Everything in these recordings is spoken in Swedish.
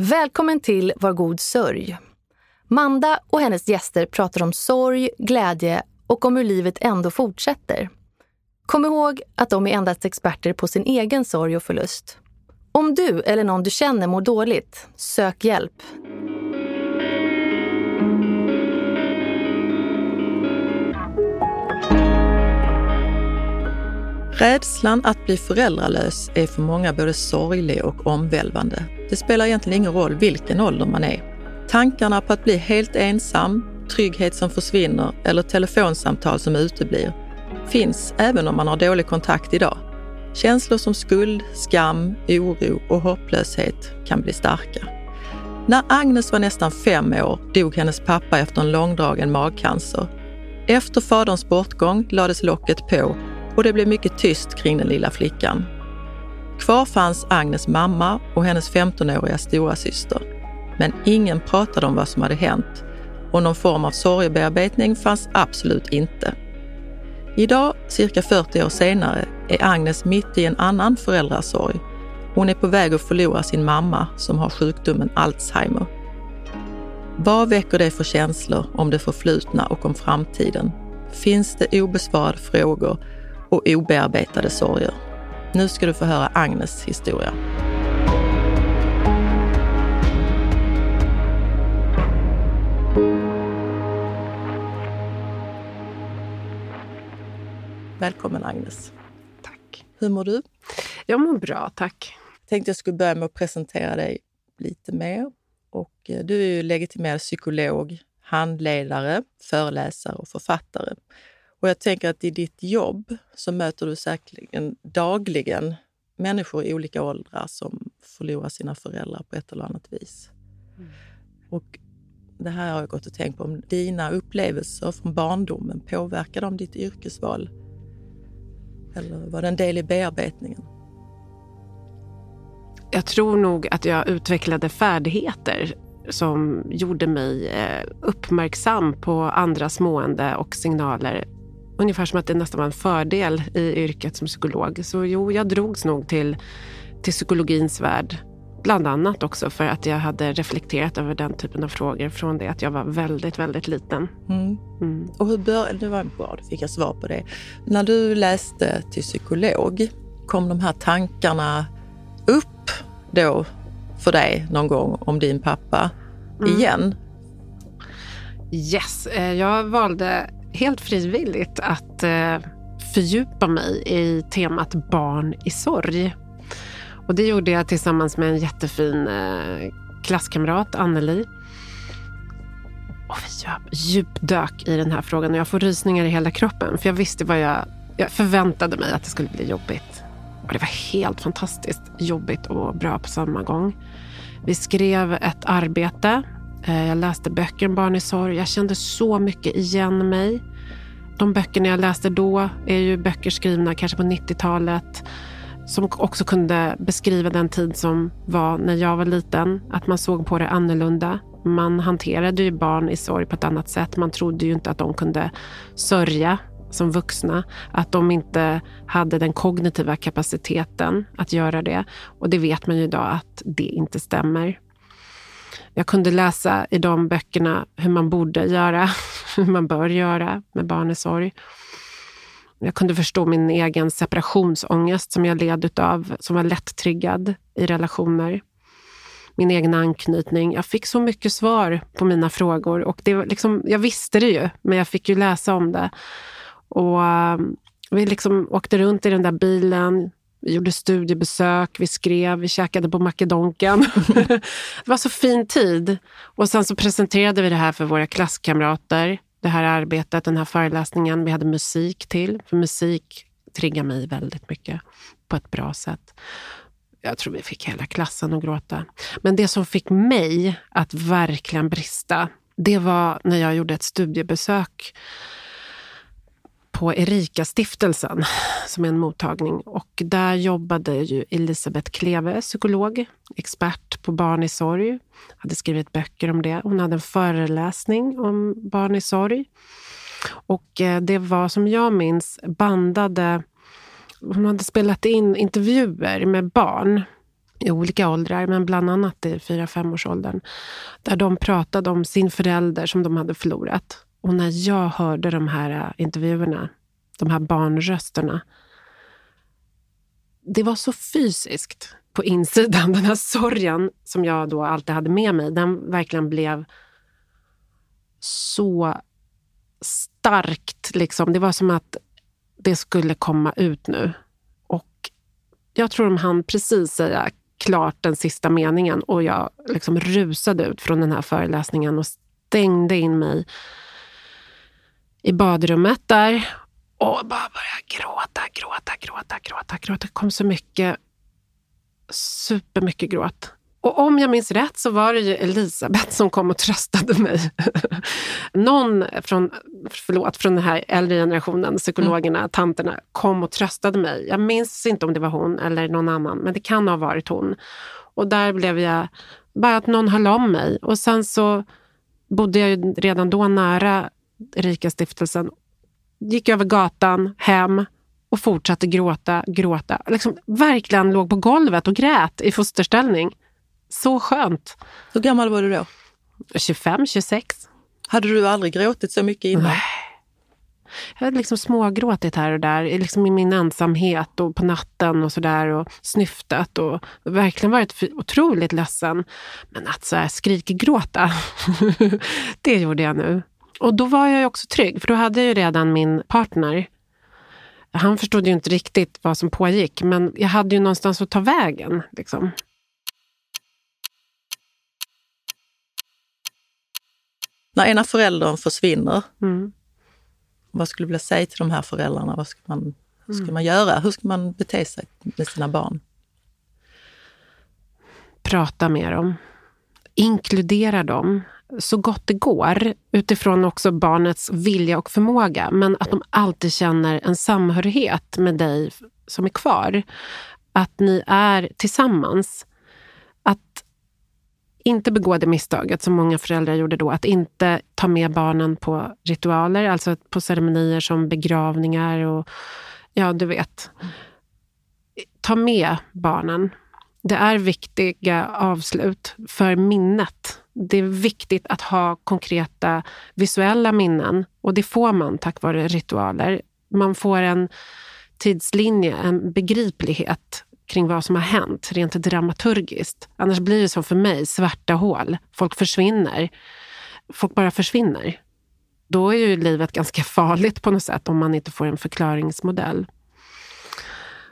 Välkommen till Var god sörj. Manda och hennes gäster pratar om sorg, glädje och om hur livet ändå fortsätter. Kom ihåg att de är endast experter på sin egen sorg och förlust. Om du eller någon du känner mår dåligt, sök hjälp. Rädslan att bli föräldralös är för många både sorglig och omvälvande. Det spelar egentligen ingen roll vilken ålder man är. Tankarna på att bli helt ensam, trygghet som försvinner eller telefonsamtal som uteblir finns även om man har dålig kontakt idag. Känslor som skuld, skam, oro och hopplöshet kan bli starka. När Agnes var nästan fem år dog hennes pappa efter en långdragen magcancer. Efter faderns bortgång lades locket på och det blev mycket tyst kring den lilla flickan. Kvar fanns Agnes mamma och hennes 15-åriga stora syster. Men ingen pratade om vad som hade hänt och någon form av sorgebearbetning fanns absolut inte. Idag, cirka 40 år senare, är Agnes mitt i en annan föräldrasorg. Hon är på väg att förlora sin mamma som har sjukdomen Alzheimer. Vad väcker det för känslor om det förflutna och om framtiden? Finns det obesvarade frågor och obearbetade sorger? Nu ska du få höra Agnes historia. Välkommen Agnes. Tack. Hur mår du? Jag mår bra, tack. Jag tänkte jag skulle börja med att presentera dig lite mer. Och eh, du är legitimerad psykolog, handledare, föreläsare och författare. Och jag tänker att i ditt jobb så möter du säkerligen dagligen människor i olika åldrar som förlorar sina föräldrar på ett eller annat vis. Mm. Och det här har jag gått och tänkt på. Om dina upplevelser från barndomen, påverkar de ditt yrkesval? Eller var det en del i bearbetningen? Jag tror nog att jag utvecklade färdigheter som gjorde mig eh, uppmärksam på andras mående och signaler. Ungefär som att det nästan var en fördel i yrket som psykolog. Så jo, jag drogs nog till, till psykologins värld. Bland annat också för att jag hade reflekterat över den typen av frågor från det att jag var väldigt, väldigt liten. Mm. Mm. Och hur började, det var bra, då fick jag svar på det. När du läste till psykolog, kom de här tankarna upp då för dig någon gång om din pappa mm. igen? Yes, eh, jag valde helt frivilligt att eh, fördjupa mig i temat barn i sorg. Och det gjorde jag tillsammans med en jättefin eh, klasskamrat, Anneli. Och vi djupdök i den här frågan och jag får rysningar i hela kroppen. För jag visste vad jag, jag förväntade mig att det skulle bli jobbigt. Och det var helt fantastiskt jobbigt och bra på samma gång. Vi skrev ett arbete. Eh, jag läste böcker om barn i sorg. Jag kände så mycket igen mig. De böckerna jag läste då är ju böcker skrivna kanske på 90-talet som också kunde beskriva den tid som var när jag var liten. Att man såg på det annorlunda. Man hanterade ju barn i sorg på ett annat sätt. Man trodde ju inte att de kunde sörja som vuxna. Att de inte hade den kognitiva kapaciteten att göra det. Och det vet man ju idag att det inte stämmer. Jag kunde läsa i de böckerna hur man borde göra, hur man bör göra med barn i sorg. Jag kunde förstå min egen separationsångest som jag led av, som var lätt-triggad i relationer. Min egen anknytning. Jag fick så mycket svar på mina frågor. Och det liksom, jag visste det ju, men jag fick ju läsa om det. Och eh, Vi liksom åkte runt i den där bilen. Vi gjorde studiebesök, vi skrev, vi käkade på Makedonken. det var så fin tid. Och sen så presenterade vi det här för våra klasskamrater det här arbetet, den här föreläsningen. Vi hade musik till, för musik triggar mig väldigt mycket på ett bra sätt. Jag tror vi fick hela klassen att gråta. Men det som fick mig att verkligen brista, det var när jag gjorde ett studiebesök på Erika-stiftelsen, som är en mottagning. Och där jobbade ju Elisabeth Kleve, psykolog, expert på barn i sorg. Hade skrivit böcker om det. Hon hade en föreläsning om barn i sorg. Och eh, det var, som jag minns, bandade... Hon hade spelat in intervjuer med barn i olika åldrar, men bland annat i 4-5-årsåldern. Där de pratade om sin förälder som de hade förlorat. Och när jag hörde de här äh, intervjuerna, de här barnrösterna. Det var så fysiskt på insidan. Den här sorgen som jag då alltid hade med mig, den verkligen blev så starkt. Liksom. Det var som att det skulle komma ut nu. Och jag tror de hann precis säga klart den sista meningen och jag liksom rusade ut från den här föreläsningen och stängde in mig i badrummet där och bara började gråta, gråta, gråta, gråta, gråta. Det kom så mycket, supermycket gråt. Och om jag minns rätt så var det ju Elisabeth som kom och tröstade mig. Någon från, förlåt, från den här äldre generationen, psykologerna, mm. tanterna, kom och tröstade mig. Jag minns inte om det var hon eller någon annan, men det kan ha varit hon. Och där blev jag, bara att någon höll om mig. Och sen så bodde jag ju redan då nära Erika stiftelsen. Gick över gatan, hem och fortsatte gråta, gråta. Liksom verkligen låg på golvet och grät i fosterställning. Så skönt. Hur gammal var du då? 25, 26. Hade du aldrig gråtit så mycket innan? Nej. Jag hade liksom smågråtit här och där, liksom i min ensamhet och på natten och sådär och snyftat och verkligen varit otroligt ledsen. Men att så här skrikgråta, det gjorde jag nu. Och då var jag också trygg, för då hade jag ju redan min partner. Han förstod ju inte riktigt vad som pågick, men jag hade ju någonstans att ta vägen. Liksom. När ena föräldern försvinner, mm. vad skulle du vilja säga till de här föräldrarna? Vad ska man, hur ska mm. man göra? Hur ska man bete sig med sina barn? Prata med dem. Inkludera dem så gott det går utifrån också barnets vilja och förmåga. Men att de alltid känner en samhörighet med dig som är kvar. Att ni är tillsammans. Att inte begå det misstaget som många föräldrar gjorde då, att inte ta med barnen på ritualer, alltså på ceremonier som begravningar och ja, du vet. Ta med barnen. Det är viktiga avslut för minnet. Det är viktigt att ha konkreta visuella minnen och det får man tack vare ritualer. Man får en tidslinje, en begriplighet kring vad som har hänt rent dramaturgiskt. Annars blir det som för mig, svarta hål. Folk försvinner. Folk bara försvinner. Då är ju livet ganska farligt på något sätt om man inte får en förklaringsmodell.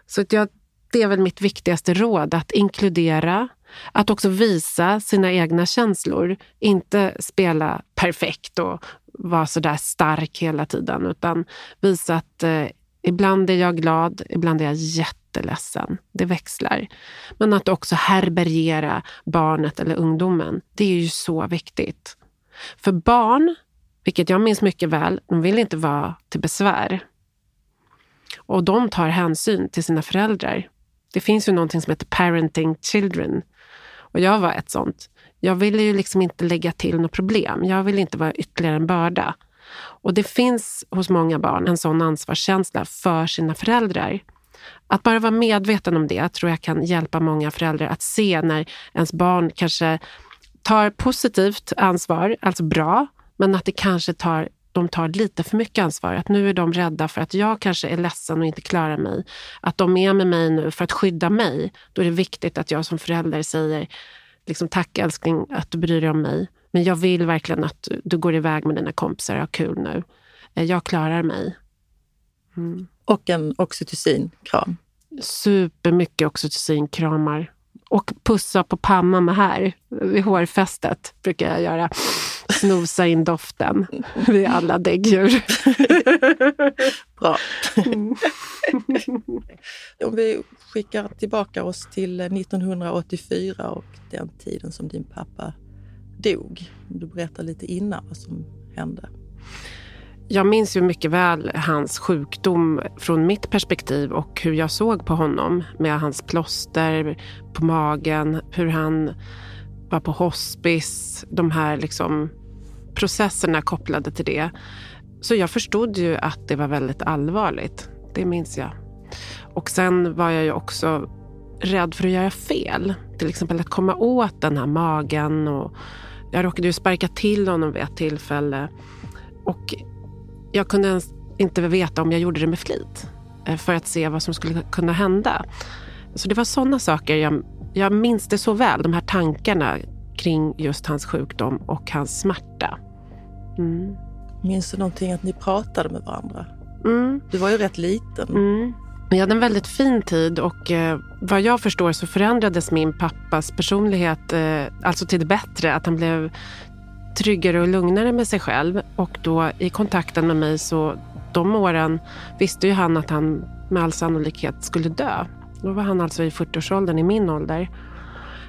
Så att jag, det är väl mitt viktigaste råd, att inkludera, att också visa sina egna känslor. Inte spela perfekt och vara så där stark hela tiden, utan visa att eh, ibland är jag glad, ibland är jag jätteledsen. Det växlar. Men att också härbärgera barnet eller ungdomen, det är ju så viktigt. För barn, vilket jag minns mycket väl, de vill inte vara till besvär. Och de tar hänsyn till sina föräldrar. Det finns ju någonting som heter parenting children. Och jag var ett sånt. Jag ville ju liksom inte lägga till något problem. Jag ville inte vara ytterligare en börda. Och det finns hos många barn en sån ansvarskänsla för sina föräldrar. Att bara vara medveten om det tror jag kan hjälpa många föräldrar att se när ens barn kanske tar positivt ansvar, alltså bra, men att det kanske tar de tar lite för mycket ansvar. Att nu är de rädda för att jag kanske är ledsen och inte klarar mig. Att de är med mig nu för att skydda mig. Då är det viktigt att jag som förälder säger liksom, tack älskling att du bryr dig om mig. Men jag vill verkligen att du går iväg med dina kompisar och har kul nu. Eh, jag klarar mig. Mm. Och en oxytocin-kram. Supermycket oxytocin-kramar. Och pussa på pannan med här, vid hårfästet brukar jag göra. Snosa in doften vid alla däggdjur. Bra. Mm. Om vi skickar tillbaka oss till 1984 och den tiden som din pappa dog. Du berättar lite innan vad som hände. Jag minns ju mycket väl hans sjukdom från mitt perspektiv och hur jag såg på honom med hans plåster på magen, hur han var på hospice, de här liksom processerna kopplade till det. Så jag förstod ju att det var väldigt allvarligt. Det minns jag. Och sen var jag ju också rädd för att göra fel. Till exempel att komma åt den här magen. Och jag råkade ju sparka till honom vid ett tillfälle. Och jag kunde ens inte veta om jag gjorde det med flit. Eh, för att se vad som skulle kunna hända. Så det var sådana saker. Jag, jag minns det så väl, de här tankarna kring just hans sjukdom och hans smärta. Mm. Minns du någonting att ni pratade med varandra? Mm. Du var ju rätt liten. Mm. Vi hade en väldigt fin tid och eh, vad jag förstår så förändrades min pappas personlighet eh, alltså till det bättre. Att han blev tryggare och lugnare med sig själv. Och då i kontakten med mig så de åren visste ju han att han med all sannolikhet skulle dö. Då var han alltså i 40-årsåldern, i min ålder.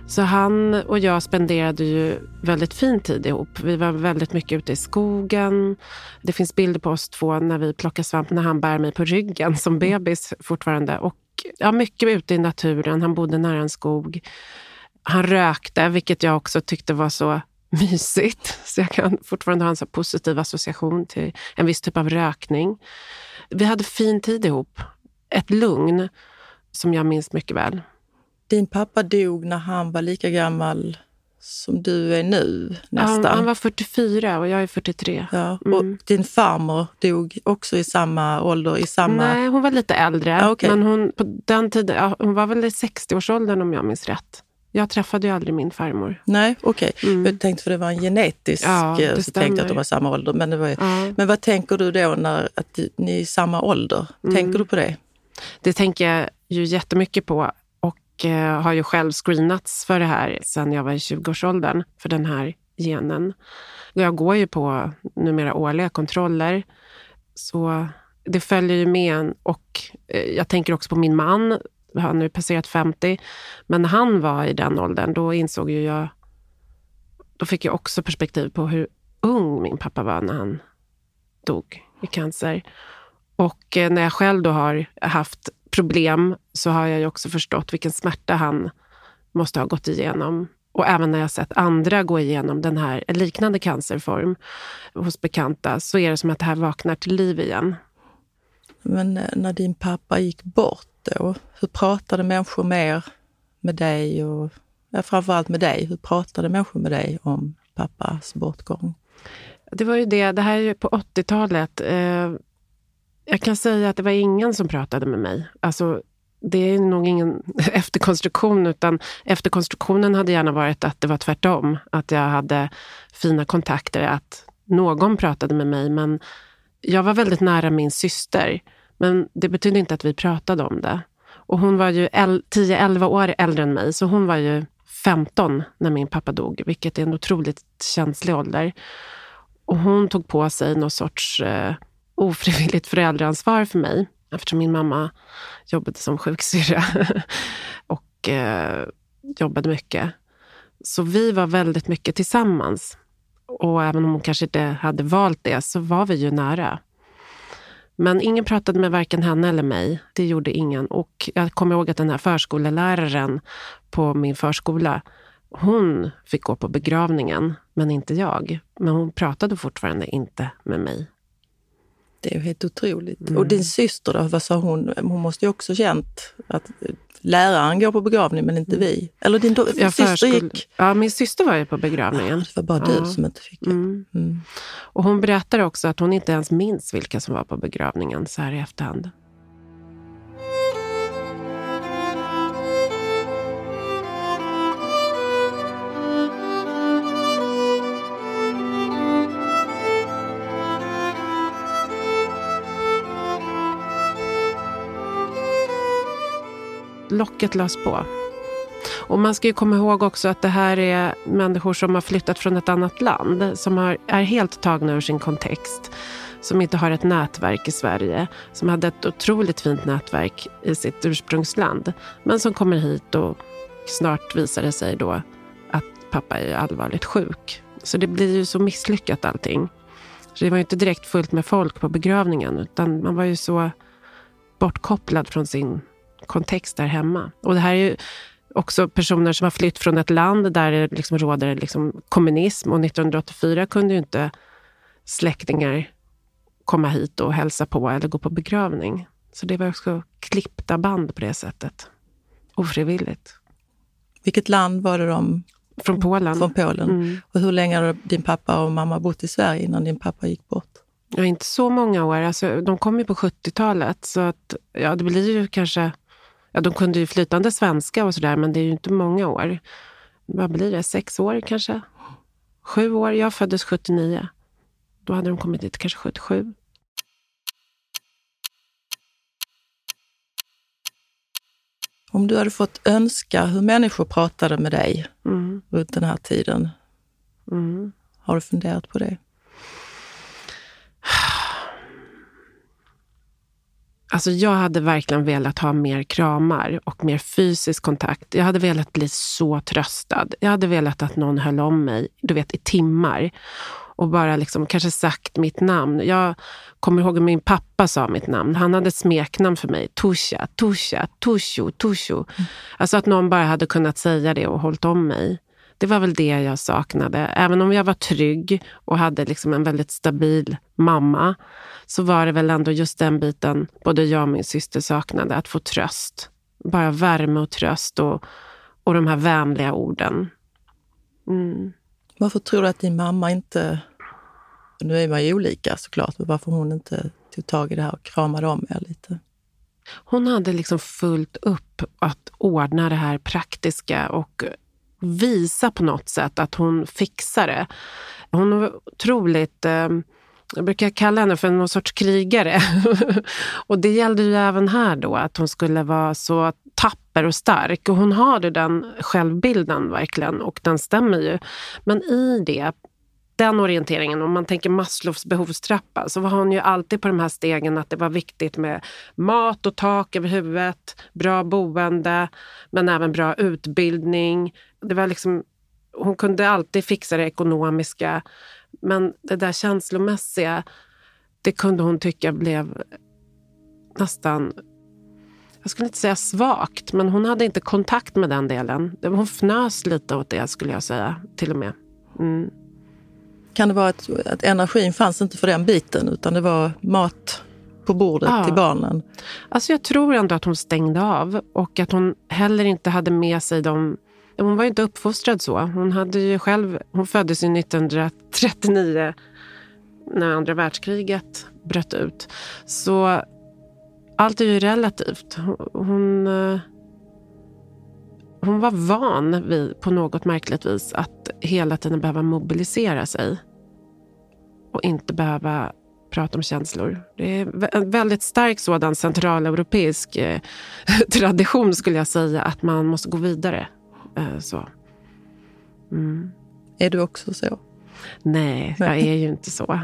Så han och jag spenderade ju väldigt fin tid ihop. Vi var väldigt mycket ute i skogen. Det finns bilder på oss två när vi plockar svamp när han bär mig på ryggen som mm. bebis fortfarande. Och ja, mycket ute i naturen. Han bodde nära en skog. Han rökte, vilket jag också tyckte var så mysigt. Så jag kan fortfarande ha en så positiv association till en viss typ av rökning. Vi hade fin tid ihop. Ett lugn som jag minns mycket väl. Din pappa dog när han var lika gammal som du är nu nästan. Han, han var 44 och jag är 43. Ja, och mm. din farmor dog också i samma ålder? I samma... Nej, hon var lite äldre. Ah, okay. Men hon, på den tiden, ja, hon var väl i 60-årsåldern om jag minns rätt. Jag träffade ju aldrig min farmor. Nej, okej. Okay. Mm. Jag tänkte för det var en genetisk... Ja, eh, så tänkte att de var samma ålder. Men, det var, ja. men vad tänker du då när att ni är i samma ålder? Mm. Tänker du på det? Det tänker jag ju jättemycket på Eh, har ju själv screenats för det här sedan jag var i 20-årsåldern, för den här genen. Jag går ju på numera årliga kontroller. Så det följer ju med en. Och eh, jag tänker också på min man. Han har nu passerat 50. Men när han var i den åldern, då insåg ju jag... Då fick jag också perspektiv på hur ung min pappa var när han dog i cancer. Och eh, när jag själv då har haft problem så har jag ju också förstått vilken smärta han måste ha gått igenom. Och även när jag sett andra gå igenom den här liknande cancerform hos bekanta så är det som att det här vaknar till liv igen. Men eh, när din pappa gick bort då, hur pratade människor mer med dig och ja, framförallt med dig? Hur pratade människor med dig om pappas bortgång? Det var ju det, det här är ju på 80-talet. Jag kan säga att det var ingen som pratade med mig. Alltså, det är nog ingen efterkonstruktion, utan efterkonstruktionen hade gärna varit att det var tvärtom. Att jag hade fina kontakter, att någon pratade med mig. Men jag var väldigt nära min syster. Men det betydde inte att vi pratade om det. Och hon var ju 10-11 år äldre än mig, så hon var ju 15 när min pappa dog, vilket är en otroligt känslig ålder. Och hon tog på sig någon sorts eh, ofrivilligt föräldraansvar för mig eftersom min mamma jobbade som sjuksyrra och eh, jobbade mycket. Så vi var väldigt mycket tillsammans. Och även om hon kanske inte hade valt det så var vi ju nära. Men ingen pratade med varken henne eller mig. Det gjorde ingen. Och jag kommer ihåg att den här förskoleläraren på min förskola, hon fick gå på begravningen, men inte jag. Men hon pratade fortfarande inte med mig. Det är helt otroligt. Mm. Och din syster då, vad sa hon? Hon måste ju också känt att läraren går på begravning men inte vi. Eller din ja, syster gick? Ja, min syster var ju på begravningen. Ja, det var bara du som inte fick mm. mm. Och hon berättar också att hon inte ens minns vilka som var på begravningen så här i efterhand. Locket lades på. Och man ska ju komma ihåg också att det här är människor som har flyttat från ett annat land, som har, är helt tagna ur sin kontext, som inte har ett nätverk i Sverige, som hade ett otroligt fint nätverk i sitt ursprungsland, men som kommer hit och snart visar det sig då att pappa är allvarligt sjuk. Så det blir ju så misslyckat allting. Så det var ju inte direkt fullt med folk på begravningen, utan man var ju så bortkopplad från sin kontext där hemma. Och det här är ju också personer som har flytt från ett land där det liksom råder liksom kommunism. Och 1984 kunde ju inte släktingar komma hit och hälsa på eller gå på begravning. Så det var också klippta band på det sättet. ofrivilligt. Vilket land var det de Från Polen. från Polen? Mm. Och hur länge hade din pappa och mamma bott i Sverige innan din pappa gick bort? Ja, inte så många år. Alltså, de kom ju på 70-talet. Så att, ja, det blir ju kanske... Ja, de kunde ju flytande svenska och sådär, men det är ju inte många år. Vad blir det? Sex år kanske? Sju år? Jag föddes 79. Då hade de kommit dit kanske 77. Om du hade fått önska hur människor pratade med dig Mm. runt den här tiden, Mm. har du funderat på det? Alltså jag hade verkligen velat ha mer kramar och mer fysisk kontakt. Jag hade velat bli så tröstad. Jag hade velat att någon höll om mig, du vet, i timmar. Och bara liksom kanske sagt mitt namn. Jag kommer ihåg att min pappa sa mitt namn. Han hade ett smeknamn för mig. Tusha, Tusha, Tushu, Tushu. Alltså att någon bara hade kunnat säga det och hållit om mig. Det var väl det jag saknade. Även om jag var trygg och hade liksom en väldigt stabil mamma så var det väl ändå just den biten både jag och min syster saknade. Att få tröst. Bara värme och tröst och, och de här vänliga orden. Mm. Varför tror du att din mamma inte... Nu är man ju olika såklart, men varför hon inte tog tag i det här och kramade om er lite? Hon hade liksom fullt upp att ordna det här praktiska och visa på något sätt att hon fixar det. Hon var otroligt... Eh, jag brukar kalla henne för någon sorts krigare. och det gällde ju även här då, att hon skulle vara så tapper och stark. Och hon har ju den självbilden verkligen och den stämmer ju. Men i det, den orienteringen, om man tänker Maslows behovstrappa, så var hon ju alltid på de här stegen att det var viktigt med mat och tak över huvudet, bra boende, men även bra utbildning. Det var liksom, hon kunde alltid fixa det ekonomiska, men det där känslomässiga, det kunde hon tycka blev nästan jag skulle inte säga svagt, men hon hade inte kontakt med den delen. Hon fnös lite åt det skulle jag säga, till och med. Mm. Kan det vara att, att energin fanns inte för den biten, utan det var mat på bordet Ja. till barnen? Alltså jag tror ändå att hon stängde av och att hon heller inte hade med sig de... Hon var ju inte uppfostrad så. Hon, hade ju själv, hon föddes ju 1939 när andra världskriget bröt ut. Så allt är ju relativt. Hon, eh, hon, var van vid, på något märkligt vis att hela tiden behöva mobilisera sig och inte behöva prata om känslor. Det är en väldigt stark sådan centraleuropeisk eh, tradition skulle jag säga, att man måste gå vidare. Eh, så. Mm. Är du också så? Nej, Nej. jag är ju inte så.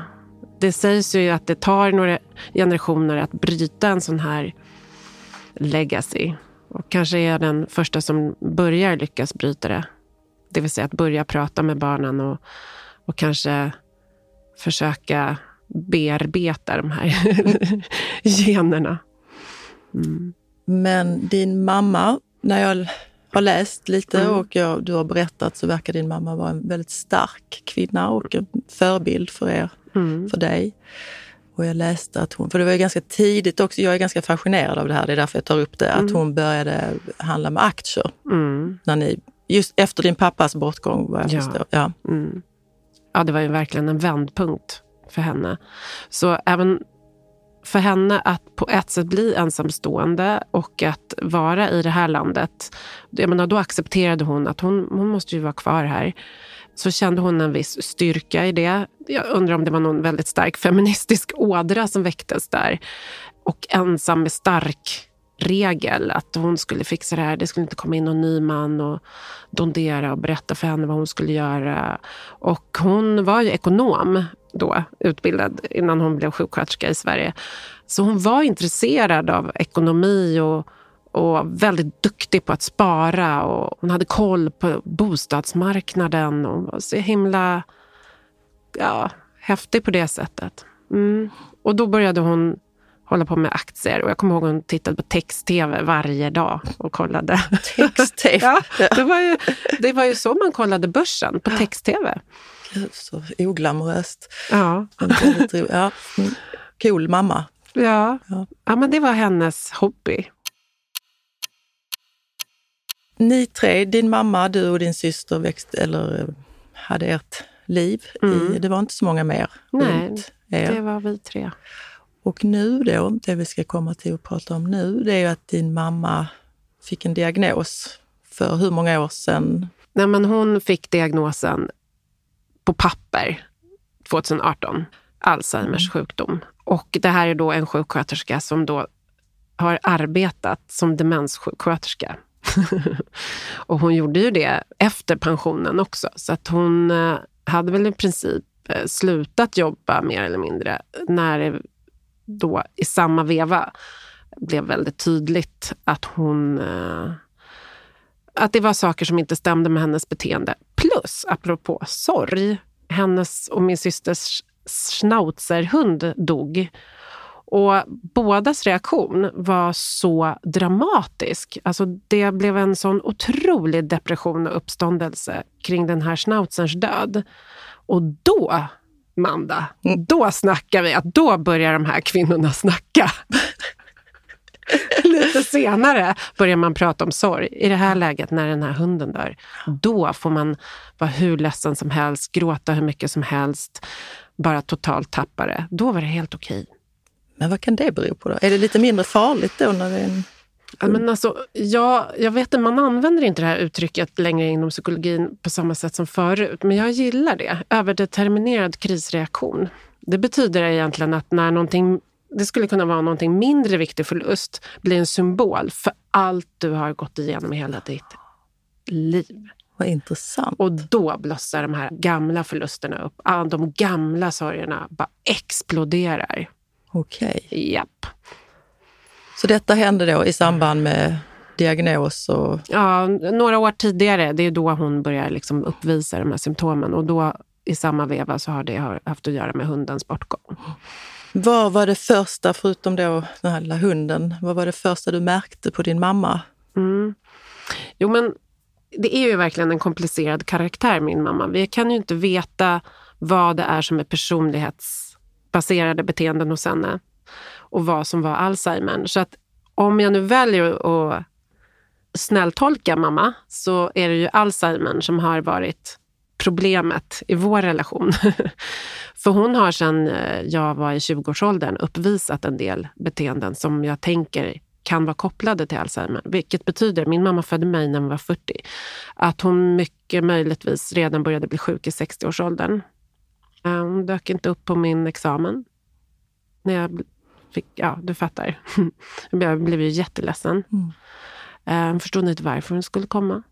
Det sägs ju att det tar några generationer att bryta en sån här legacy. Och kanske är jag den första som börjar lyckas bryta det. Det vill säga att börja prata med barnen och, och kanske försöka bearbeta de här generna. Mm. Men din mamma, när jag har läst lite Mm. och jag, du har berättat så verkar din mamma vara en väldigt stark kvinna och en förebild för er, Mm. för dig. Och jag läste att hon, för det var ju ganska tidigt också, jag är ganska fascinerad av det här, det är därför jag tar upp det, att Mm. hon började handla med aktier Mm. när ni, just efter din pappas bortgång vad jag Ja. förstår. Ja. Mm. Ja, det var ju verkligen en vändpunkt för henne. Så även för henne att på ett sätt bli ensamstående och att vara i det här landet. Jag menar, då accepterade hon att hon, hon måste ju vara kvar här. Så kände hon en viss styrka i det. Jag undrar om det var någon väldigt stark feministisk ådra som väcktes där. Och ensam med stark regel att hon skulle fixa det här. Det skulle inte komma in någon ny man och dondera och berätta för henne vad hon skulle göra. Och hon var ju ekonom då, utbildad innan hon blev sjuksköterska i Sverige. Så hon var intresserad av ekonomi och, och väldigt duktig på att spara. Och hon hade koll på bostadsmarknaden. Och var så himla ja, häftig på det sättet. Mm. Och då började hon hålla på med aktier. Och jag kommer ihåg att hon tittade på text-tv varje dag och kollade. Text-tv. ja, det, var ju, det var ju så man kollade börsen, på text-tv. Så oglamoröst. Ja. Ja. mm. Cool mamma. Ja. Ja. ja, men det var hennes hobby. ni tre, din mamma, du och din syster växte, eller eh, hade ert liv. Mm. I, det var inte så många mer Nej. Det var vi tre. Och nu då, det vi ska komma till och prata om nu, det är ju att din mamma fick en diagnos för hur många år sedan? Nej, men hon fick diagnosen på papper 2018, Alzheimers sjukdom. Och det här är då en sjuksköterska som då har arbetat som demenssjuksköterska. och hon gjorde ju det efter pensionen också. Så att hon eh, hade väl i princip eh, slutat jobba mer eller mindre när det då i samma veva blev väldigt tydligt att hon eh, att det var saker som inte stämde med hennes beteende. Plus, apropå sorg, hennes och min systers schnauzerhund dog. Och bådas reaktion var så dramatisk. Alltså det blev en sån otrolig depression och uppståndelse kring den här schnauzerns död. Och då, Manda, då snackar vi att då börjar de här kvinnorna snacka. Lite senare börjar man prata om sorg. I det här läget, när den här hunden dör, då får man vara hur ledsen som helst, gråta hur mycket som helst, bara totalt tappa det. Då var det helt okej. Men vad kan det bero på då? Är det lite mindre farligt då när det är en... Ja, men alltså, jag, jag vet inte, man använder inte det här uttrycket längre inom psykologin på samma sätt som förut, men jag gillar det. Överdeterminerad krisreaktion. Det betyder egentligen att när någonting det skulle kunna vara någonting mindre viktig förlust, blir en symbol för allt du har gått igenom i hela ditt liv. Vad intressant. Och då blossar de här gamla förlusterna upp. Ah, De gamla sorgerna bara exploderar. Okej. Japp. Så detta hände då i samband med diagnos och... Ja, några år tidigare, det är då hon börjar liksom uppvisa de här symptomen. Och då i samma veva så har det haft att göra med hundens bortgång. Vad var det första, förutom då den här lilla hunden, vad var det första du märkte på din mamma? Mm. Jo, men det är ju verkligen en komplicerad karaktär, min mamma. Vi kan ju inte veta vad det är som är personlighetsbaserade beteenden hos henne och vad som var Alzheimer. Så att om jag nu väljer att snälltolka mamma så är det ju Alzheimer som har varit problemet i vår relation. För hon har sedan jag var i 20-årsåldern uppvisat en del beteenden som jag tänker kan vara kopplade till Alzheimer. Vilket betyder, min mamma födde mig när hon var 40, att hon mycket möjligtvis redan började bli sjuk i 60-årsåldern. Hon dök inte upp på min examen. När jag fick, ja, du fattar. Jag blev ju jätteledsen. Mm. Hon förstod inte varför hon skulle komma.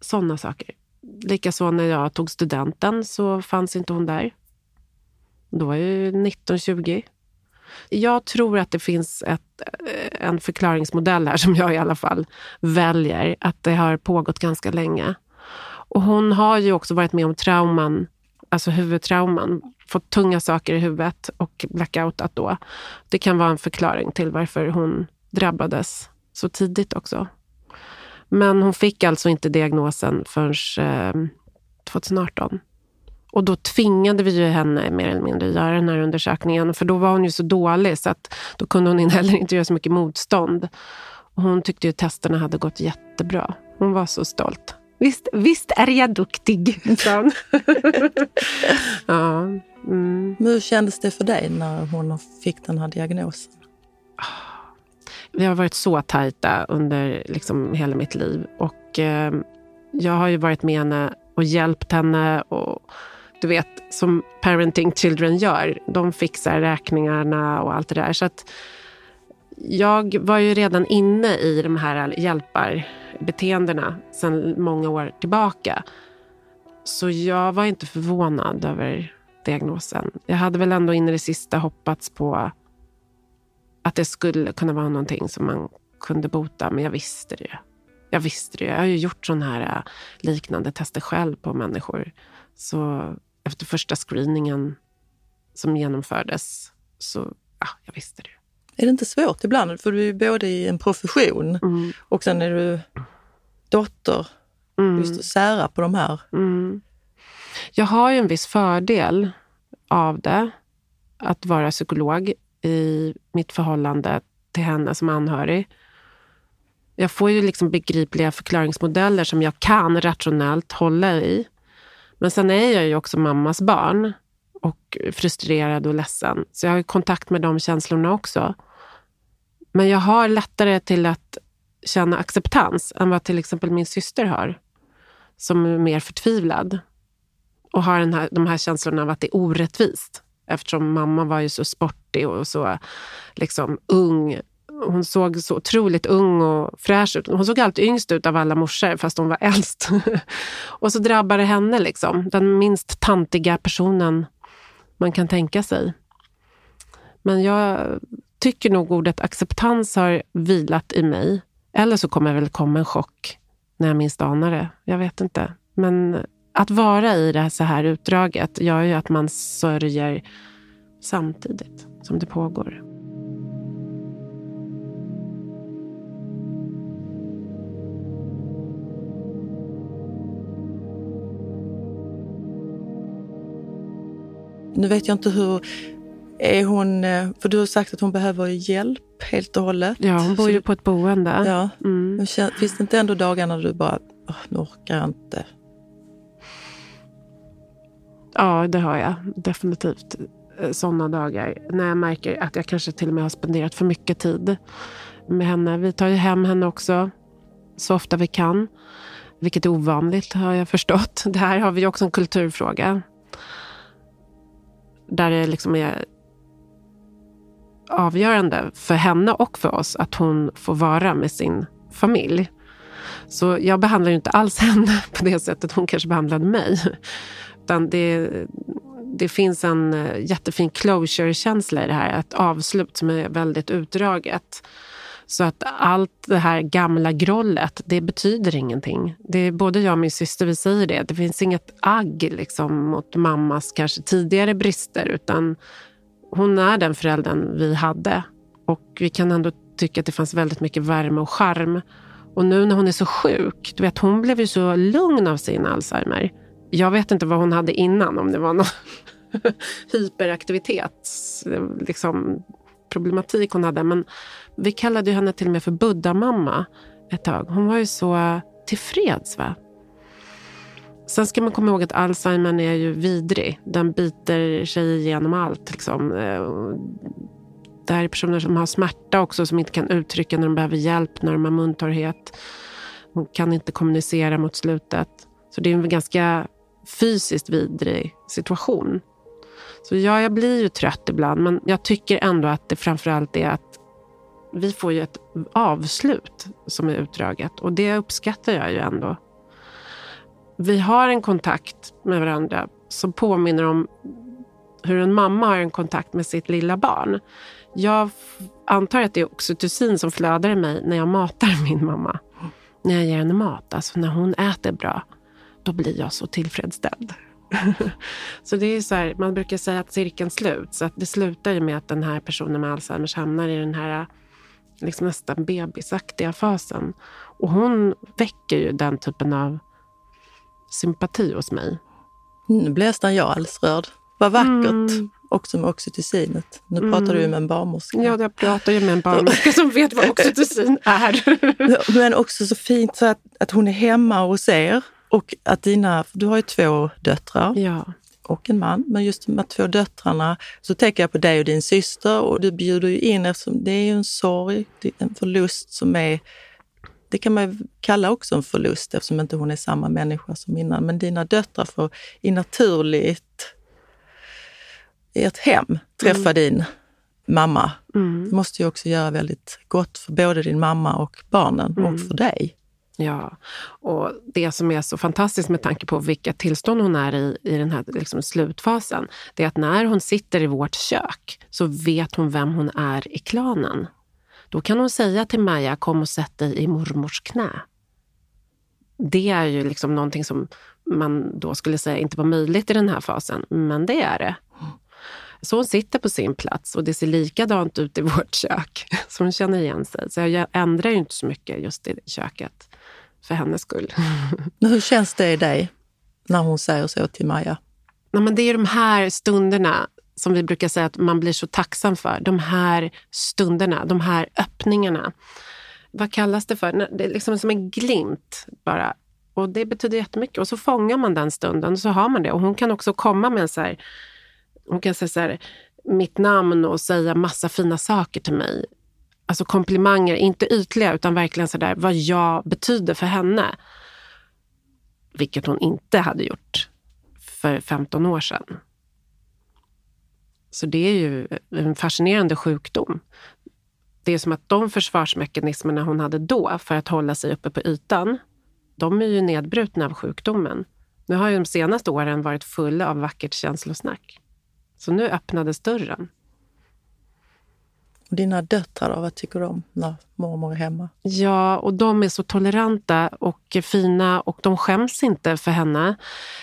Sådana saker. Likaså när jag tog studenten så fanns inte hon där. Då var jag ju 19-20. Jag tror att det finns ett, eh, en förklaringsmodell här som jag i alla fall väljer. Att det har pågått ganska länge. Och hon har ju också varit med om trauman, alltså huvudtrauman. Fått tunga saker i huvudet och blackoutat då. Det kan vara en förklaring till varför hon drabbades så tidigt också. Men hon fick alltså inte diagnosen förrän eh, 2018. Och då tvingade vi ju henne mer eller mindre göra den här undersökningen. För då var hon ju så dålig så att då kunde hon heller inte göra så mycket motstånd. Och hon tyckte ju testerna hade gått jättebra. Hon var så stolt. Visst, visst är jag duktig, sa ja, mm. Hur kändes det för dig när hon fick den här diagnosen? Vi har varit så tajta under liksom hela mitt liv. Och eh, jag har ju varit med henne och hjälpt henne. Och du vet, som parenting children gör. De fixar räkningarna och allt det där. Så att jag var ju redan inne i de här hjälparbeteendena sedan många år tillbaka. Så jag var inte förvånad över diagnosen. Jag hade väl ändå in i det sista hoppats på att det skulle kunna vara någonting som man kunde bota, men jag visste det. Jag visste det. Jag har ju gjort sådana här liknande tester själv på människor. Så efter första screeningen som genomfördes så, ja, jag visste det. Är det inte svårt ibland? För du är både i en profession mm. och sen är du dotter. Mm. Just att sära på de här. Mm. Jag har ju en viss fördel av det, att vara psykolog i mitt förhållande till henne som anhörig. Jag får ju liksom begripliga förklaringsmodeller som jag kan rationellt hålla i. Men sen är jag ju också mammas barn och frustrerad och ledsen. Så jag har kontakt med de känslorna också. Men jag har lättare till att känna acceptans än vad till exempel min syster har. Som är mer förtvivlad och har den här, de här känslorna av att det är orättvist. Eftersom mamma var ju så sportig och så liksom ung. Hon såg så otroligt ung och fräsch ut. Hon såg alltid yngst ut av alla morsor, fast hon var äldst. och så drabbar det henne, liksom. den minst tantiga personen man kan tänka sig. Men jag tycker nog ordet acceptans har vilat i mig. Eller så kommer det väl komma en chock när jag minst anar det. Jag vet inte. Men att vara i det så här utdraget gör ju att man sörjer samtidigt som det pågår. Nu vet jag inte hur... Är hon... Eh, för du har sagt att hon behöver hjälp helt och hållet. Ja, hon bor ju på ett boende. Ja. Mm. Finns det inte ändå dagar när du bara, nu orkar jag inte, Ja, det har jag definitivt. Eh, Sådana dagar när jag märker att jag kanske till och med har spenderat för mycket tid med henne. Vi tar ju hem henne också så ofta vi kan. Vilket är ovanligt har jag förstått. Det här har vi också en kulturfråga. Där det liksom är avgörande för henne och för oss att hon får vara med sin familj. Så jag behandlar ju inte alls henne på det sättet hon kanske behandlade mig. Utan det, det finns en eh, jättefin closure-känsla i det här. Ett avslut som är väldigt utdraget. Så att allt det här gamla grollet, det betyder ingenting. Det är både jag och min syster vi säger det. Det finns inget agg liksom, mot mammas kanske tidigare brister. Utan hon är den föräldern vi hade. Och vi kan ändå tycka att det fanns väldigt mycket värme och charm. Och nu när hon är så sjuk, du vet hon blev ju så lugn av sin Alzheimer. Jag vet inte vad hon hade innan, om det var någon hyperaktivitet, liksom, problematik hon hade. Men vi kallade henne till och med för Buddha-mamma ett tag. Hon var ju så tillfreds. Va? Sen ska man komma ihåg att Alzheimer är ju vidrig. Den biter sig igenom allt. Liksom. Det här är personer som har smärta också, som inte kan uttrycka när de behöver hjälp, när de har muntorrhet. De kan inte kommunicera mot slutet. Så det är en ganska fysiskt vidrig situation. Så ja, jag blir ju trött ibland, men jag tycker ändå att det framförallt är att vi får ju ett avslut som är utdraget och det uppskattar jag ju ändå. Vi har en kontakt med varandra som påminner om hur en mamma har en kontakt med sitt lilla barn. Jag antar att det är oxytocin som flödar i mig när jag matar min mamma. När jag ger henne mat, alltså när hon äter bra då blir jag så tillfredsställd. så det är så här, man brukar säga att cirkeln sluts. Så att det slutar ju med att den här personen med Alzheimers hamnar i den här liksom nästan bebisaktiga fasen. Och hon väcker ju den typen av sympati hos mig. Nu blir nästan jag alldeles rörd. Vad vackert. Mm. Också med oxytocinet. Nu mm. pratar du med en barnmorska. Ja, jag pratar ju med en barnmorska som vet vad oxytocin är. Men också så fint så att, att hon är hemma hos er och att dina, du har ju två döttrar ja. och en man, men just de här två döttrarna, så tänker jag på dig och din syster och du bjuder ju in eftersom det är ju en sorg, en förlust som är det kan man kalla också en förlust eftersom inte hon är samma människa som innan. Men dina döttrar får i naturligt, i ett hem, träffa mm. din mamma. Mm. Det måste ju också göra väldigt gott för både din mamma och barnen mm. och för dig. Ja, och det som är så fantastiskt med tanke på vilka tillstånd hon är i i den här liksom slutfasen, det är att när hon sitter i vårt kök så vet hon vem hon är i klanen. Då kan hon säga till Maja, kom och sätt dig i mormors knä. Det är ju liksom någonting som man då skulle säga inte var möjligt i den här fasen, men det är det. Så hon sitter på sin plats och det ser likadant ut i vårt kök. Så hon känner igen sig. Så jag ändrar ju inte så mycket just i köket för hennes skull. Men hur känns det i dig när hon säger så till Maja? Ja, men det är de här stunderna som vi brukar säga att man blir så tacksam för. De här stunderna, de här öppningarna. vad kallas det för? Det är liksom som en glimt bara. Och det betyder jättemycket. Och så fångar man den stunden och så har man det. Och hon kan också komma med en så här, hon kan säga så här, mitt namn och säga massa fina saker till mig. Alltså komplimanger, inte ytliga utan verkligen sådär vad jag betyder för henne. Vilket hon inte hade gjort för 15 år sedan. Så det är ju en fascinerande sjukdom. Det är som att de försvarsmekanismerna hon hade då för att hålla sig uppe på ytan, de är ju nedbrutna av sjukdomen. Nu har ju de senaste åren varit fulla av vackert känslosnack. Så nu öppnades dörren. Och dina döttrar då, vad tycker de när mormor är hemma? Ja, och de är så toleranta och fina och de skäms inte för henne.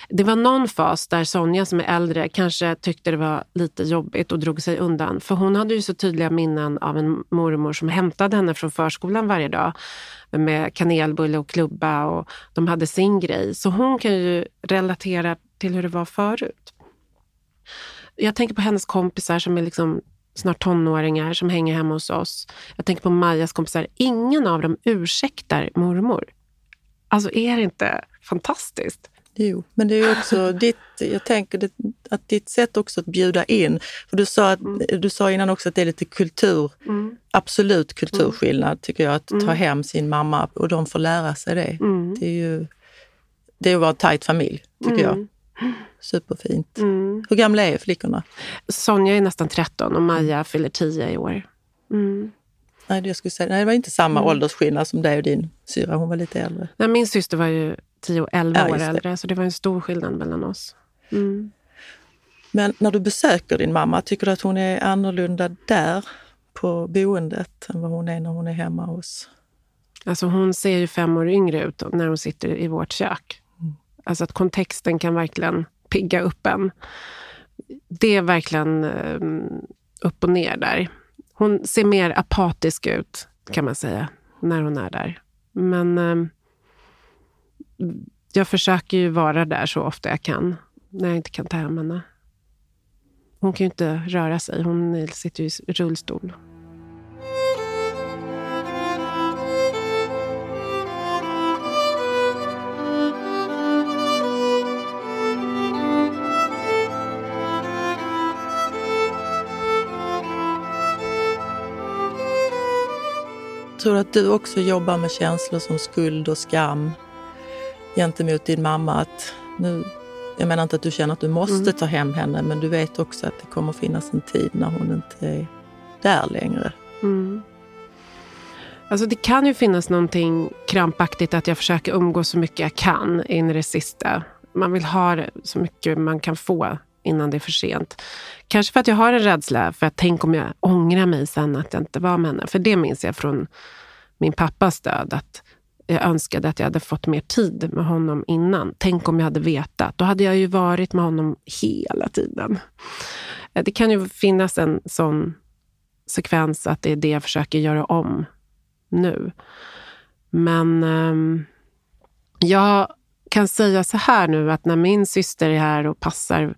Det var någon fas där Sonja som är äldre kanske tyckte det var lite jobbigt och drog sig undan. För hon hade ju så tydliga minnen av en mormor som hämtade henne från förskolan varje dag med kanelbulle och klubba och de hade sin grej. Så hon kan ju relatera till hur det var förut. Jag tänker på hennes kompisar som är liksom snart tonåringar som hänger hemma hos oss. Jag tänker på Majas kompisar. Ingen av dem ursäktar mormor. Alltså är det inte fantastiskt? Jo, men det är också ditt, jag tänker att ditt sätt också att bjuda in. För du sa, att, mm. du sa innan också att det är lite kultur, mm. absolut kulturskillnad mm. tycker jag, att ta mm. hem sin mamma och de får lära sig det. Mm. Det är ju det är att vara en tajt familj, tycker jag. Mm. Superfint. Mm. Hur gamla är flickorna? Sonja är nästan 13 och Maja fyller 10 i år. Mm. Nej, jag skulle säga, nej, det var inte samma mm. åldersskillnad som dig och din syra. Hon var lite äldre. Nej, min syster var ju 10 och 11 ja, år äldre, så det var en stor skillnad mellan oss. Mm. Men när du besöker din mamma, tycker du att hon är annorlunda där på boendet än vad hon är när hon är hemma hos? Alltså hon ser ju fem år yngre ut när hon sitter i vårt kök. Alltså att kontexten kan verkligen pigga upp en. Det är verkligen eh, upp och ner där. Hon ser mer apatisk ut, kan man säga, när hon är där. Men eh, jag försöker ju vara där så ofta jag kan, när jag inte kan ta hem henne. Hon kan ju inte röra sig. Hon sitter ju i rullstol. Tror att du också jobbar med känslor som skuld och skam gentemot din mamma? Att nu, jag menar inte att du känner att du måste mm. ta hem henne, men du vet också att det kommer finnas en tid när hon inte är där längre. Mm. Alltså det kan ju finnas någonting krampaktigt att jag försöker umgås så mycket jag kan in i det sista. Man vill ha så mycket man kan få innan det är för sent. Kanske för att jag har en rädsla för att tänk om jag ångrar mig sen att jag inte var med henne. För det minns jag från min pappas död. Att jag önskade att jag hade fått mer tid med honom innan. Tänk om jag hade vetat. Då hade jag ju varit med honom hela tiden. Eh, det kan ju finnas en sån sekvens att det är det jag försöker göra om nu. Men um, jag kan säga så här nu att när min syster är här och passar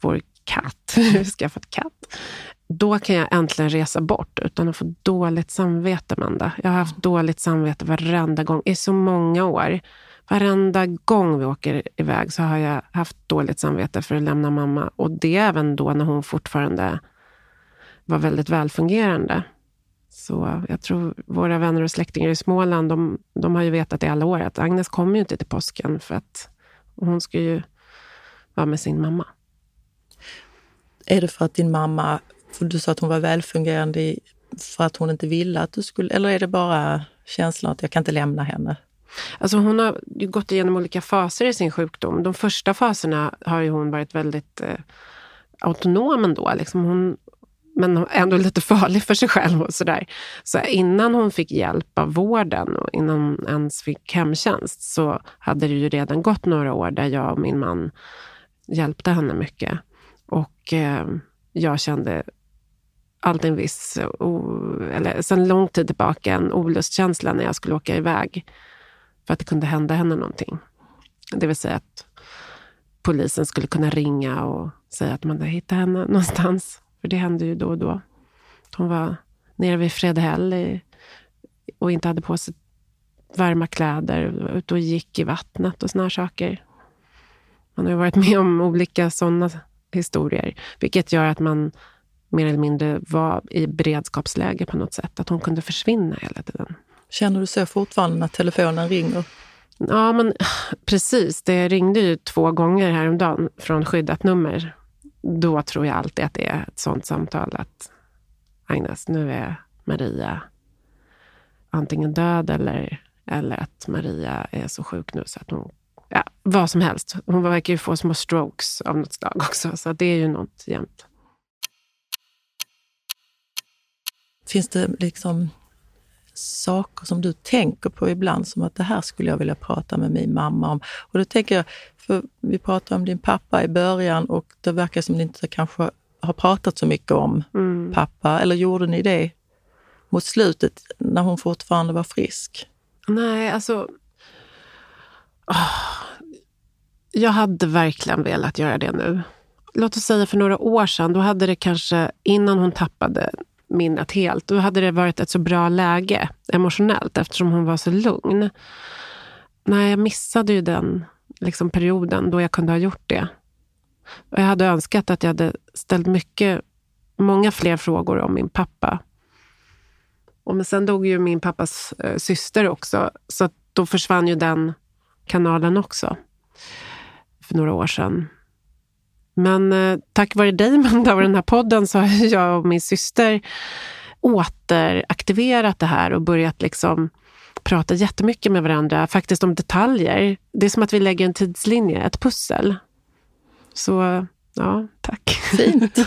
vår katt, skaffat katt, då kan jag äntligen resa bort utan att få dåligt samvete, Amanda. Jag har haft dåligt samvete varenda gång i så många år. Varenda gång vi åker iväg så har jag haft dåligt samvete för att lämna mamma. Och det även då när hon fortfarande var väldigt välfungerande. Så jag tror våra vänner och släktingar i Småland, de, de har ju vetat i alla år att Agnes kommer ju inte till påsken för att hon ska ju vara med sin mamma. Är det för att din mamma, för du sa att hon var välfungerande för att hon inte ville att du skulle, eller är det bara känslan att jag kan inte lämna henne? Alltså hon har gått igenom olika faser i sin sjukdom. De första faserna har ju hon varit väldigt eh, autonom ändå. Liksom hon, men ändå lite farlig för sig själv. och Så, där. så innan hon fick hjälp av vården och innan hon ens fick hemtjänst så hade det ju redan gått några år där jag och min man hjälpte henne mycket. Och eh, jag kände alltid en viss, eller sedan lång tid tillbaka, en olustkänsla när jag skulle åka iväg. För att det kunde hända henne någonting. Det vill säga att polisen skulle kunna ringa och säga att man hade hittat henne någonstans. För det hände ju då och då. Hon var nere vid Fredhäll och inte hade på sig varma kläder, ute och gick i vattnet och såna här saker. Man har ju varit med om olika sådana historier, vilket gör att man mer eller mindre var i beredskapsläge på något sätt. Att hon kunde försvinna hela tiden. Känner du så fortfarande när telefonen ringer? Ja, men precis. Det ringde ju två gånger häromdagen från skyddat nummer. Då tror jag alltid att det är ett sånt samtal att Agnes, nu är Maria antingen död eller, eller att Maria är så sjuk nu så att hon... Ja, vad som helst. Hon verkar ju få små strokes av något slag också, så det är ju något jämt. Finns det liksom saker som du tänker på ibland som att det här skulle jag vilja prata med min mamma om? Och då tänker jag, för vi pratade om din pappa i början och det verkar som att ni inte kanske har pratat så mycket om mm. pappa. Eller gjorde ni det mot slutet när hon fortfarande var frisk? Nej, alltså... Oh, jag hade verkligen velat göra det nu. Låt oss säga för några år sedan, då hade det kanske, innan hon tappade minnet helt, då hade det varit ett så bra läge emotionellt eftersom hon var så lugn. Nej, jag missade ju den liksom, perioden då jag kunde ha gjort det. Och jag hade önskat att jag hade ställt mycket, många fler frågor om min pappa. Och men sen dog ju min pappas eh, syster också, så då försvann ju den kanalen också för några år sedan. Men eh, tack vare dig, Manda, och den här podden så har jag och min syster återaktiverat det här och börjat liksom prata jättemycket med varandra, faktiskt om detaljer. Det är som att vi lägger en tidslinje, ett pussel. Så ja, tack. Fint.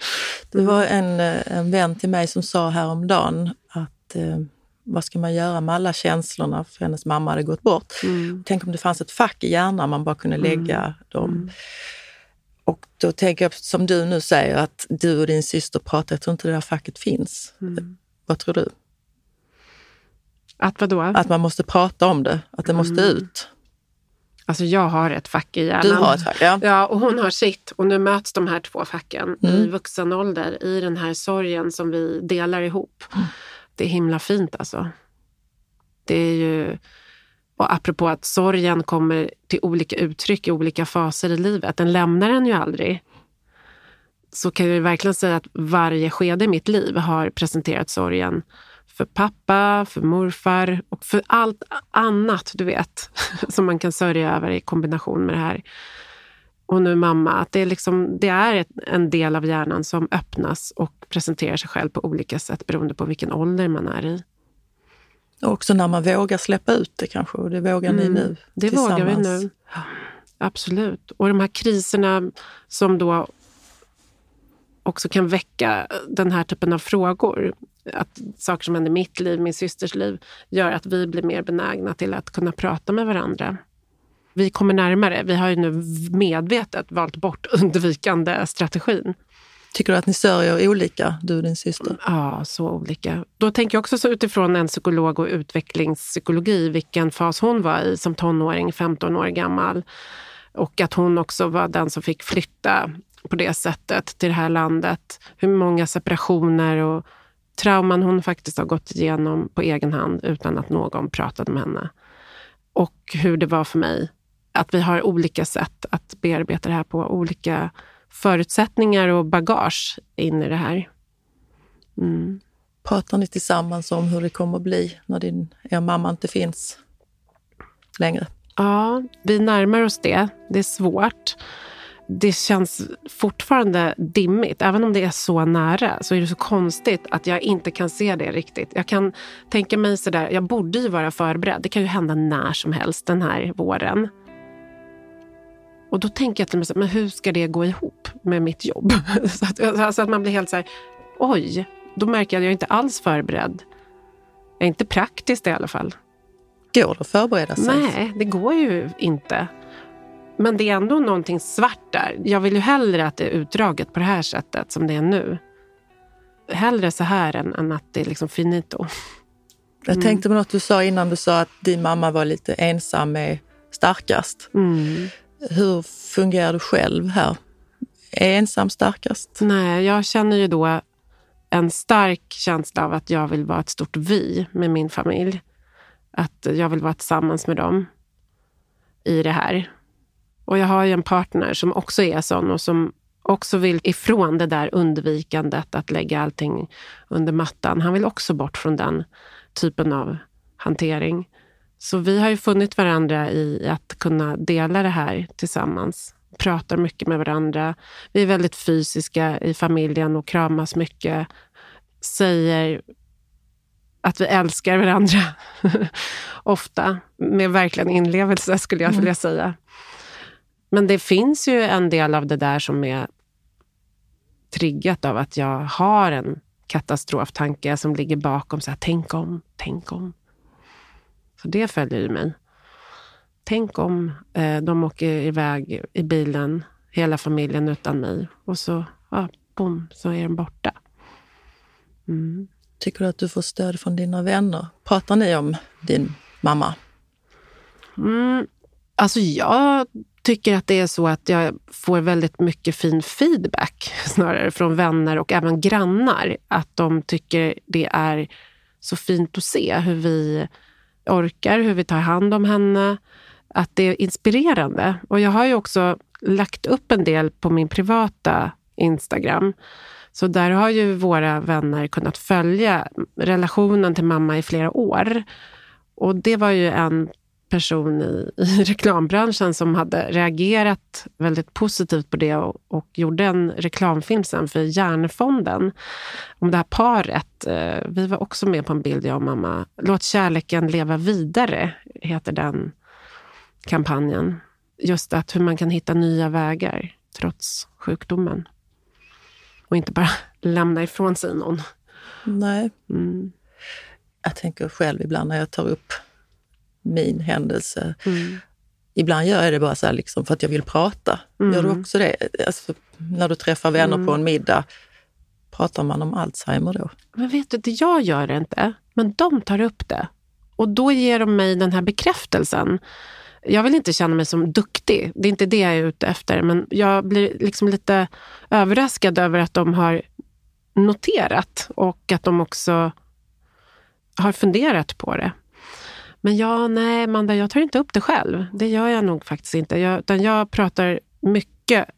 Det var en, eh, en vän till mig som sa häromdagen att eh, vad ska man göra med alla känslorna för hennes mamma hade gått bort. Mm. Tänk om det fanns ett fack i hjärnan man bara kunde lägga mm. dem. Mm. Och då tänker jag, som du nu säger, att du och din syster pratar. Jag tror inte det där facket finns. Mm. Vad tror du? Att vadå? Att man måste prata om det, att det måste mm. ut. Alltså jag har ett fack i hjärnan. Du har ett fack, ja. ja. Och hon har sitt. Och nu möts de här två facken mm. i vuxen ålder i den här sorgen som vi delar ihop. Det är himla fint alltså. Det är ju... Och apropå att sorgen kommer till olika uttryck i olika faser i livet. Den lämnar en ju aldrig. Så kan jag verkligen säga att varje skede i mitt liv har presenterat sorgen för pappa, för morfar och för allt annat du vet som man kan sörja över i kombination med det här. Och nu mamma. Att det är, liksom, det är en del av hjärnan som öppnas och presenterar sig själv på olika sätt beroende på vilken ålder man är i. Och också när man vågar släppa ut det kanske, och det vågar mm, ni nu Det vågar vi nu. Absolut. Och de här kriserna som då också kan väcka den här typen av frågor. Att saker som händer i mitt liv, min systers liv, gör att vi blir mer benägna till att kunna prata med varandra. Vi kommer närmare. Vi har ju nu medvetet valt bort undvikande strategin. Tycker du att ni sörjer olika, du och din syster? Ja, så olika. Då tänker jag också så utifrån en psykolog och utvecklingspsykologi, vilken fas hon var i som tonåring, 15 år gammal. Och att hon också var den som fick flytta på det sättet till det här landet. Hur många separationer och trauman hon faktiskt har gått igenom på egen hand utan att någon pratade med henne. Och hur det var för mig. Att vi har olika sätt att bearbeta det här på. Olika förutsättningar och bagage in i det här. Mm. Pratar ni tillsammans om hur det kommer att bli när din, er mamma inte finns längre? Ja, vi närmar oss det. Det är svårt. Det känns fortfarande dimmigt. Även om det är så nära så är det så konstigt att jag inte kan se det riktigt. Jag kan tänka mig sådär, jag borde ju vara förberedd. Det kan ju hända när som helst den här våren. Och då tänker jag till mig, men hur ska det gå ihop med mitt jobb? så, att, alltså att man blir helt så här, oj, då märker jag att jag inte alls förberedd. Jag är inte praktiskt i alla fall. Går det att förbereda sig? Nej, det går ju inte. Men det är ändå någonting svart där. Jag vill ju hellre att det är utdraget på det här sättet som det är nu. Hellre så här än, än att det är liksom finito. Mm. Jag tänkte på något du sa innan. Du sa att din mamma var lite ensam med starkast. Mm. Hur fungerar du själv här? Är ensam starkast? Nej, jag känner ju då en stark känsla av att jag vill vara ett stort vi med min familj. Att jag vill vara tillsammans med dem i det här. Och jag har ju en partner som också är sån och som också vill ifrån det där undvikandet att lägga allting under mattan. Han vill också bort från den typen av hantering. Så vi har ju funnit varandra i att kunna dela det här tillsammans. Pratar mycket med varandra. Vi är väldigt fysiska i familjen och kramas mycket. Säger att vi älskar varandra. Ofta. Med verkligen inlevelse skulle jag mm. vilja säga. Men det finns ju en del av det där som är triggat av att jag har en katastroftanke som ligger bakom. Så här, tänk om, tänk om. Så det följer ju mig. Tänk om eh, de åker iväg i bilen, hela familjen utan mig. Och så, ja, boom, så är de borta. Mm. Tycker du att du får stöd från dina vänner? Pratar ni om din mamma? Mm, alltså jag tycker att det är så att jag får väldigt mycket fin feedback snarare från vänner och även grannar. Att de tycker det är så fint att se hur vi orkar, hur vi tar hand om henne. Att det är inspirerande. Och jag har ju också lagt upp en del på min privata Instagram. Så där har ju våra vänner kunnat följa relationen till mamma i flera år. Och det var ju en person i, i reklambranschen som hade reagerat väldigt positivt på det och, och, gjorde en reklamfilm sen för Hjärnfonden om det här paret. Eh, vi var också med på en bild, jag och mamma. Låt kärleken leva vidare, heter den kampanjen. Just att hur man kan hitta nya vägar trots sjukdomen. Och inte bara lämna ifrån sig någon. Nej. Mm. Jag tänker själv ibland när jag tar upp min händelse. Mm. Ibland gör jag det bara så liksom för att jag vill prata. Mm. Gör du också det? Alltså, när du träffar vänner mm. på en middag, pratar man om Alzheimer då? Men vet du, jag gör det inte, men de tar upp det. Och då ger de mig den här bekräftelsen. Jag vill inte känna mig som duktig, det är inte det jag är ute efter. Men jag blir liksom lite överraskad över att de har noterat och att de också har funderat på det. Men ja, nej, Amanda, jag tar inte upp det själv. Det gör jag nog faktiskt inte. Jag, utan jag pratar mycket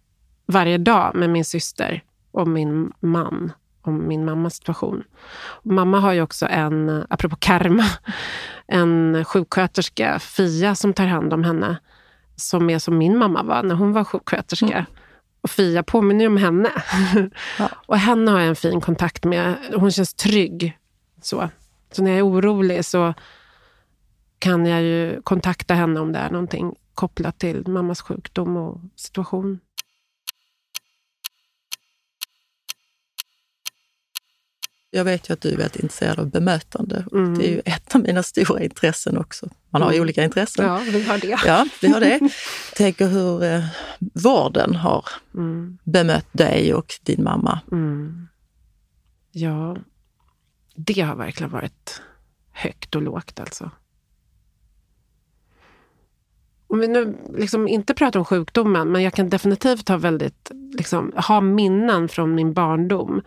varje dag med min syster om min man, om min mammas situation. mamma har ju också en, apropå karma, en sjuksköterska, Fia, som tar hand om henne. Som är som min mamma var när hon var sjuksköterska. Mm. Och Fia påminner ju om henne. Ja. och henne har jag en fin kontakt med. Hon känns trygg. Så, så när jag är orolig så kan jag ju kontakta henne om det är någonting kopplat till mammas sjukdom och situation. Jag vet ju att du är väldigt intresserad av bemötande. Mm. Det är ju ett av mina stora intressen också. Man har ju mm. olika intressen. Ja, vi har det. Ja, vi har det. Tänker hur eh, vården har mm. bemött dig och din mamma. Mm. Ja, det har verkligen varit högt och lågt alltså om vi nu liksom inte pratar om sjukdomen, men jag kan definitivt ha, väldigt, liksom, ha minnen från min barndom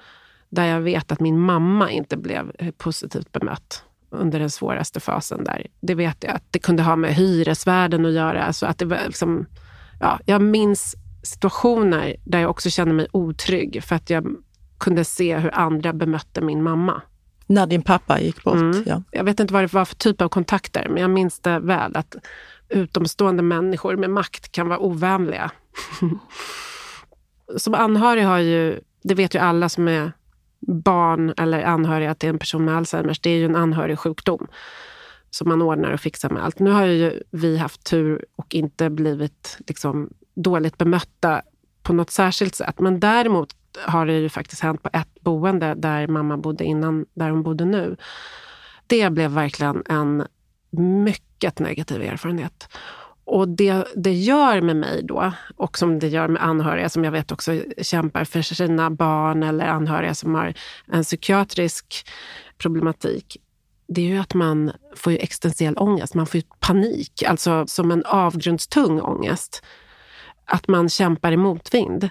där jag vet att min mamma inte blev positivt bemött under den svåraste fasen där. Det vet jag att det kunde ha med hyresvärden att göra. Alltså att det var liksom, ja, jag minns situationer där jag också kände mig otrygg för att jag kunde se hur andra bemötte min mamma. När din pappa gick bort? Mm. Ja. Jag vet inte vad det var för typ av kontakter, men jag minns det väl. att utomstående människor med makt kan vara ovänliga. som anhörig har ju, det vet ju alla som är barn eller anhöriga till en person med Alzheimers, det är ju en anhörig sjukdom som man ordnar och fixar med allt. Nu har ju vi haft tur och inte blivit liksom dåligt bemötta på något särskilt sätt. Men däremot har det ju faktiskt hänt på ett boende där mamma bodde innan, där hon bodde nu. Det blev verkligen en mycket negativ erfarenhet. Och det det gör med mig då, och som det gör med anhöriga som jag vet också kämpar för sina barn eller anhöriga som har en psykiatrisk problematik, det är ju att man får ju existentiell ångest. Man får panik, alltså som en avgrundstung ångest. Att man kämpar i motvind.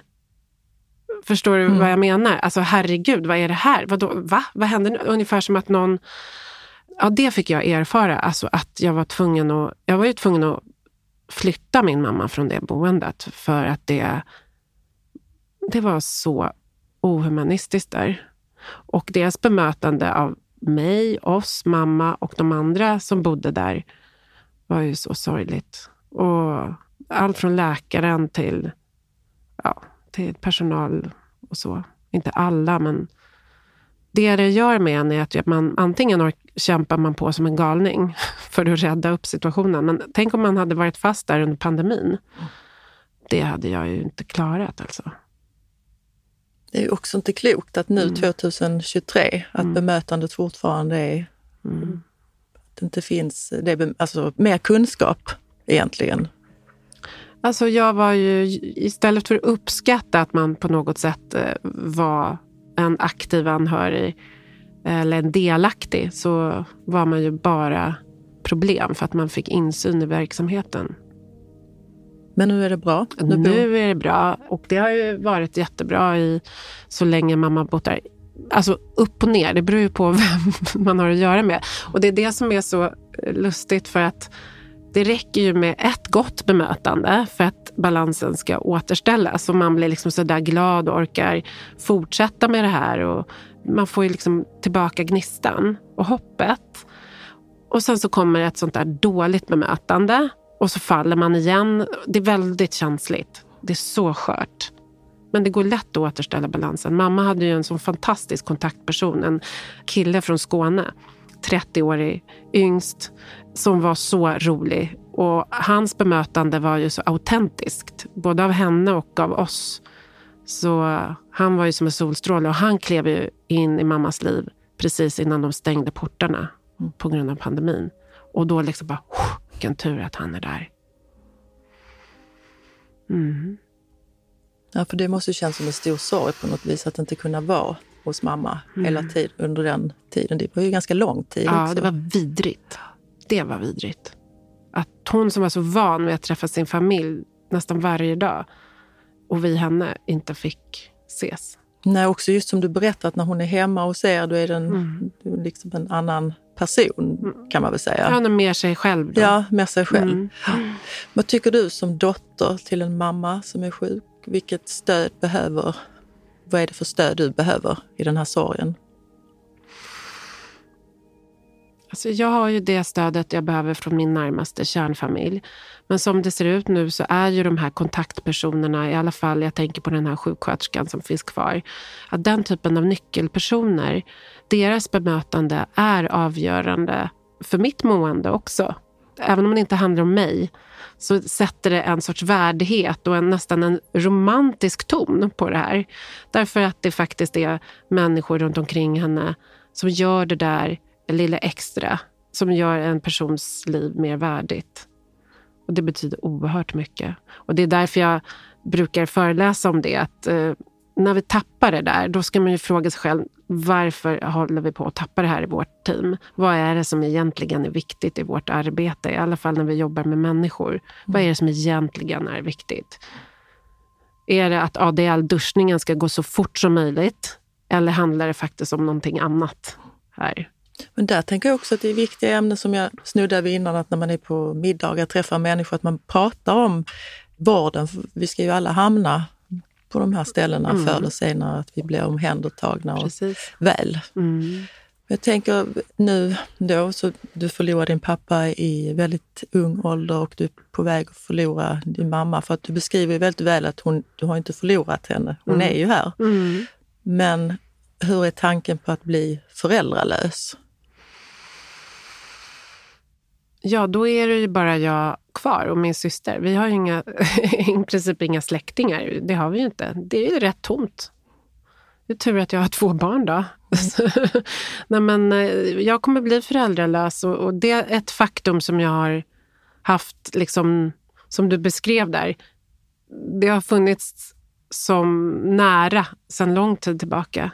Förstår du mm. vad jag menar? Alltså herregud, vad är det här? Vadå, va? Vad händer nu? Ungefär som att någon... Ja, det fick jag erfara. Alltså att jag var tvungen att... Jag var ju tvungen att flytta min mamma från det boendet för att det... Det var så ohumanistiskt där. Och deras bemötande av mig, oss, mamma och de andra som bodde där var ju så sorgligt. Och allt från läkaren till, ja, till personal och så. Inte alla, men det det gör med en är att man antingen kämpar man på som en galning för att rädda upp situationen. Men tänk om man hade varit fast där under pandemin. Det hade jag ju inte klarat alltså. Det är ju också inte klokt att nu mm. 2023 att mm. bemötandet fortfarande är... Mm. Att det inte finns det, alltså, mer kunskap egentligen. Alltså jag var ju, istället för att uppskatta att man på något sätt eh, var en aktiv anhörig eller en delaktig så var man ju bara problem för att man fick insyn i verksamheten. Men nu är det bra? Nu, nu är det bra och det har ju varit jättebra i så länge mamma bott där. Alltså upp och ner, det beror ju på vem man har att göra med. Och det är det som är så lustigt för att det räcker ju med ett gott bemötande för att balansen ska återställas och man blir liksom så där glad och orkar fortsätta med det här. Och man får ju liksom tillbaka gnistan och hoppet. Och sen så kommer ett sånt där dåligt bemötande och så faller man igen. Det är väldigt känsligt. Det är så skört. Men det går lätt att återställa balansen. Mamma hade ju en sån fantastisk kontaktperson. En kille från Skåne. 30-årig, yngst, som var så rolig. Och hans bemötande var ju så autentiskt. Både av henne och av oss. Så han var ju som en solstråle och han klev ju in i mammas liv precis innan de stängde portarna på grund av pandemin. Och då liksom bara, vilken tur att han är där. Mm. Ja, för det måste kännas som en stor sorg på något vis att inte kunna vara hos mamma mm. hela tiden under den tiden. Det var ju ganska lång tid Ja, också. det var vidrigt. Det var vidrigt. Att hon som var så van vid att träffa sin familj nästan varje dag och vi henne inte fick ses. Nej, också just som du berättar att när hon är hemma hos er då är den mm. liksom en annan person mm. kan man väl säga. Ja, mer sig själv. Då. Ja, mer sig själv. Mm. Vad tycker du som dotter till en mamma som är sjuk? Vilket stöd behöver, vad är det för stöd du behöver i den här sorgen? Alltså jag har ju det stödet jag behöver från min närmaste kärnfamilj. Men som det ser ut nu så är ju de här kontaktpersonerna, i alla fall jag tänker på den här sjuksköterskan som finns kvar, att den typen av nyckelpersoner, deras bemötande är avgörande för mitt mående också. Även om det inte handlar om mig så sätter det en sorts värdighet och en, nästan en romantisk ton på det här. Därför att det faktiskt är människor runt omkring henne som gör det där lilla extra som gör en persons liv mer värdigt. Och Det betyder oerhört mycket. Och Det är därför jag brukar föreläsa om det. Att eh, När vi tappar det där, då ska man ju fråga sig själv varför håller vi på att tappa det här i vårt team? Vad är det som egentligen är viktigt i vårt arbete? I alla fall när vi jobbar med människor. Mm. Vad är det som egentligen är viktigt? Är det att ADL-duschningen ska gå så fort som möjligt? Eller handlar det faktiskt om någonting annat här? Men där tänker jag också att det är viktiga ämnen som jag snuddade vid innan, att när man är på middagar, träffar människor, att man pratar om vården. Vi ska ju alla hamna på de här ställena mm. förr eller senare, att vi blir omhändertagna och väl. Mm. Jag tänker nu då, så du förlorar din pappa i väldigt ung ålder och du är på väg att förlora din mamma. För att du beskriver väldigt väl att hon, du har inte förlorat henne. Hon mm. är ju här. Mm. Men hur är tanken på att bli föräldralös? Ja, då är det ju bara jag kvar och min syster. Vi har ju inga, i princip inga släktingar. Det har vi ju inte. Det är ju rätt tomt. Det är tur att jag har två barn då. Nej, men, eh, jag kommer bli föräldralös och, och, det är ett faktum som jag har haft, liksom, som du beskrev där. Det har funnits som nära sedan lång tid tillbaka.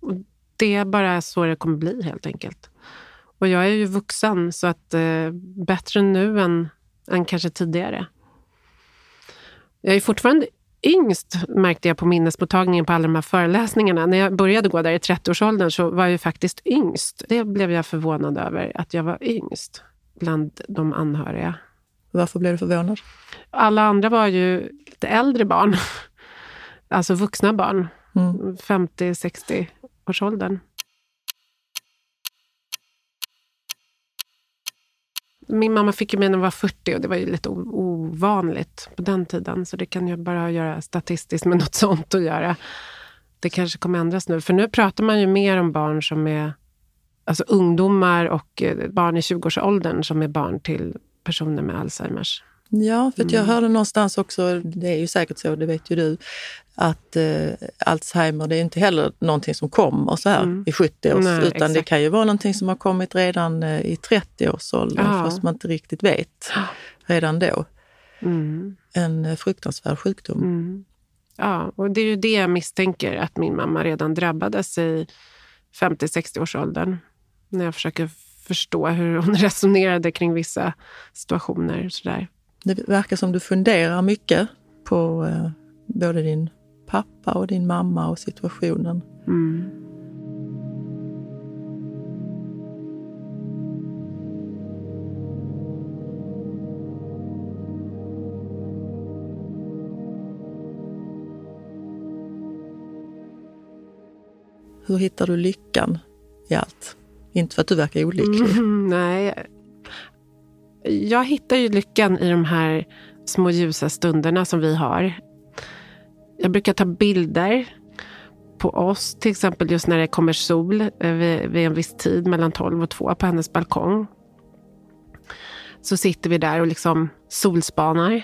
Och det är bara så det kommer bli helt enkelt. Och jag är ju vuxen, så att eh, bättre nu än, än kanske tidigare. Jag är fortfarande yngst märkte jag på minnesmottagningen på alla de här föreläsningarna. När jag började gå där i 30-årsåldern så var jag faktiskt yngst. Det blev jag förvånad över, att jag var yngst bland de anhöriga. Varför blev du förvånad? Alla andra var ju lite äldre barn. Alltså vuxna barn. Mm. 50-60 årsåldern. Min mamma fick ju mig när jag var 40 och det var ju lite ovanligt på den tiden. Så det kan ju bara göra statistiskt med något sånt att göra. Det kanske kommer ändras nu. För nu pratar man ju mer om barn som är alltså ungdomar och eh, barn i 20-årsåldern som är barn till personer med Alzheimers. Ja, för jag mm. hörde någonstans också, det är ju säkert så, det vet ju du, att eh, Alzheimer det är inte heller någonting som kommer så här mm. i 70 års, Nej, utan exakt. det kan ju vara någonting som har kommit redan eh, i 30 års ålder, ja. fast man inte riktigt vet redan då. Mm. En eh, fruktansvärd sjukdom. Mm. Ja, och det är ju det jag misstänker, att min mamma redan drabbades i 50-60 års åldern. När jag försöker förstå hur hon resonerade kring vissa situationer. Sådär. Det verkar som du funderar mycket på eh, både din pappa och din mamma och situationen. Mm. Hur hittar du lyckan i allt? Inte för att du verkar olycklig. Mm, nej. Jag hittar ju lyckan i de här små ljusa stunderna som vi har. Jag brukar ta bilder på oss, till exempel just när det kommer sol eh, vid, vid en viss tid, mellan 12 och 2 på hennes balkong. Så sitter vi där och liksom solspanar.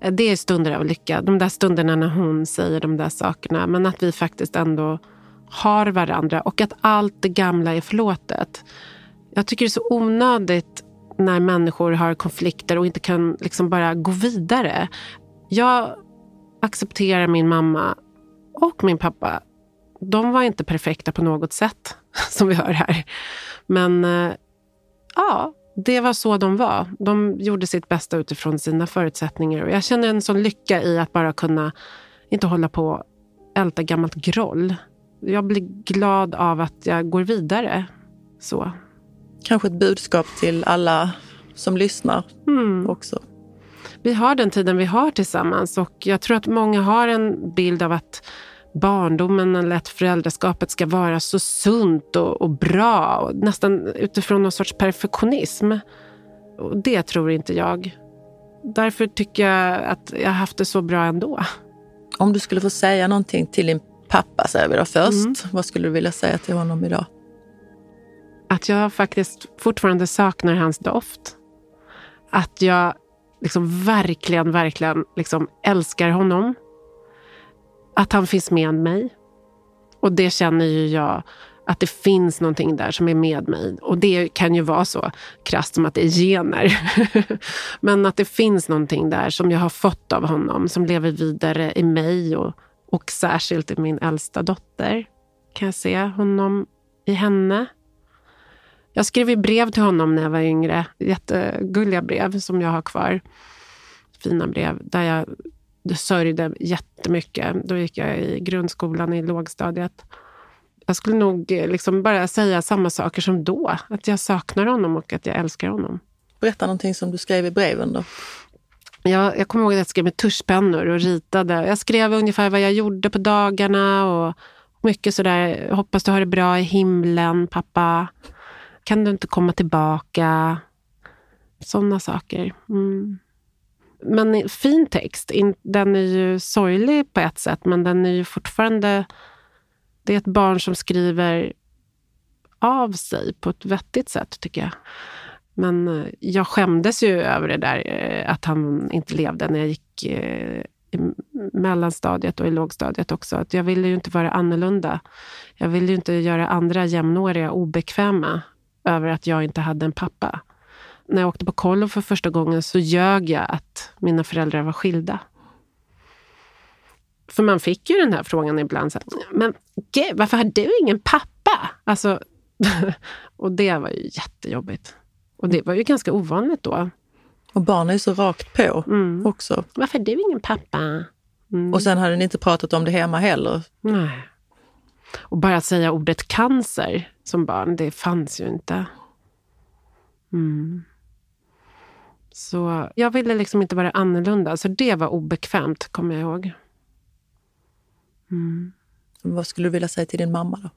det är stunder av lycka. De där stunderna när hon säger de där sakerna. Men att vi faktiskt ändå har varandra och att allt det gamla är förlåtet. Jag tycker det är så onödigt när människor har konflikter och inte kan liksom bara gå vidare. Jag accepterar min mamma och min pappa. De var inte perfekta på något sätt, som vi hör här. Men eh, ja, det var så de var. De gjorde sitt bästa utifrån sina förutsättningar. Och jag känner en sån lycka i att bara kunna inte hålla på och älta gammalt groll. Jag blir glad av att jag går vidare. Så. Kanske ett budskap till alla som lyssnar mm. också. Vi har den tiden vi har tillsammans och jag tror att många har en bild av att barndomen eller att föräldraskapet ska vara så sunt och, och bra. Och nästan utifrån någon sorts perfektionism. Och det tror inte jag. Därför tycker jag att jag har haft det så bra ändå. Om du skulle få säga någonting till din pappa, säger vi då först. Mm. Vad skulle du vilja säga till honom idag? Att jag faktiskt fortfarande saknar hans doft. Att jag liksom verkligen, verkligen liksom älskar honom. Att han finns med mig. Och det känner ju jag att det finns någonting där som är med mig. Och det kan ju vara så krasst som att det är gener. Men att det finns någonting där som jag har fått av honom som lever vidare i mig och, och särskilt i min äldsta dotter. Kan jag se honom i henne. Jag skrev brev till honom när jag var yngre. Jättegulliga brev som jag har kvar. Fina brev där jag sörjde jättemycket. Då gick jag i grundskolan i lågstadiet. Jag skulle nog eh, liksom bara säga samma saker som då. Att jag saknar honom och att jag älskar honom. Berätta någonting som du skrev i breven då. Jag, jag kommer ihåg att jag skrev med tuschpennor och ritade. Jag skrev ungefär vad jag gjorde på dagarna och mycket sådär, hoppas du har det bra i himlen pappa. Kan du inte komma tillbaka? Sådana saker. Mm. Men fin text. Den är ju sorglig på ett sätt, men den är ju fortfarande... Det är ett barn som skriver av sig på ett vettigt sätt, tycker jag. Men eh, jag skämdes ju över det där eh, att han inte levde när jag gick eh, i mellanstadiet och i lågstadiet också. Att jag ville ju inte vara annorlunda. Jag ville ju inte göra andra jämnåriga obekväma över att jag inte hade en pappa. När jag åkte på kollo för första gången så ljög jag att mina föräldrar var skilda. För man fick ju den här frågan ibland. Så här, men gud, varför har du ingen pappa? Alltså, och det var ju jättejobbigt. Och det var ju ganska ovanligt då. Och barn är så rakt på Mm. också. Varför är du ingen pappa? Mm. Och sen hade ni inte pratat om det hemma heller. Nej. Och bara att säga ordet cancer som barn, det fanns ju inte. Mm. Så jag ville liksom inte vara annorlunda, så det var obekvämt, kommer jag ihåg. Mm. Vad skulle du vilja säga till din mamma då?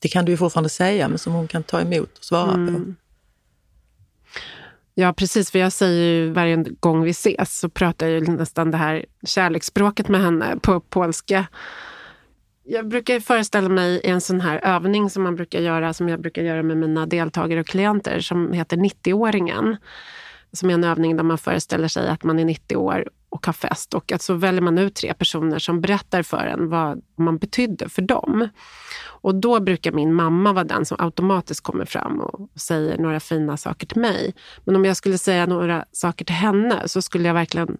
Det kan du ju fortfarande säga, men som hon kan ta emot och svara på. Mm. Ja, precis. För jag säger ju varje gång vi ses så pratar jag ju nästan det här kärleksspråket med henne på polska. Jag brukar föreställa mig i en sån här övning som man brukar göra, som jag brukar göra med mina deltagare och klienter, som heter 90-åringen. Som är en övning där man föreställer sig att man är 90 år och har fest. Och att så väljer man ut tre personer som berättar för en vad man betydde för dem. Och då brukar min mamma vara den som automatiskt kommer fram och säger några fina saker till mig. Men om jag skulle säga några saker till henne så skulle jag verkligen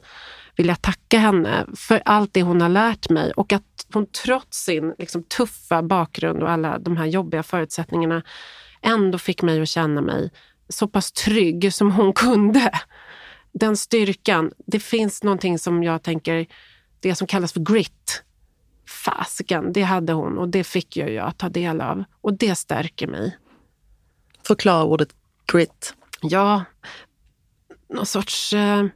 vilja tacka henne för allt det hon har lärt mig och att hon trots sin liksom, tuffa bakgrund och alla de här jobbiga förutsättningarna ändå fick mig att känna mig så pass trygg som hon kunde. Den styrkan. Det finns någonting som jag tänker, det som kallas för grit. Fasiken, det hade hon och det fick ju jag ta del av. Och det stärker mig. Förklara ordet grit. Ja, någon sorts eh,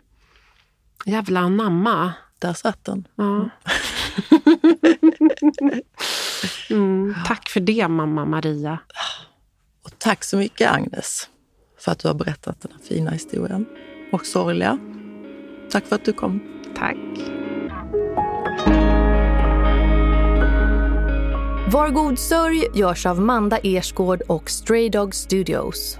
jävla anamma. Där satt den. Ja. Mm, tack för det, mamma Maria. Och tack så mycket Agnes för att du har berättat den här fina historien. Och sorgliga. Tack för att du kom. Tack. Var god sörj görs av Manda Ersgård och Stray Dog Studios.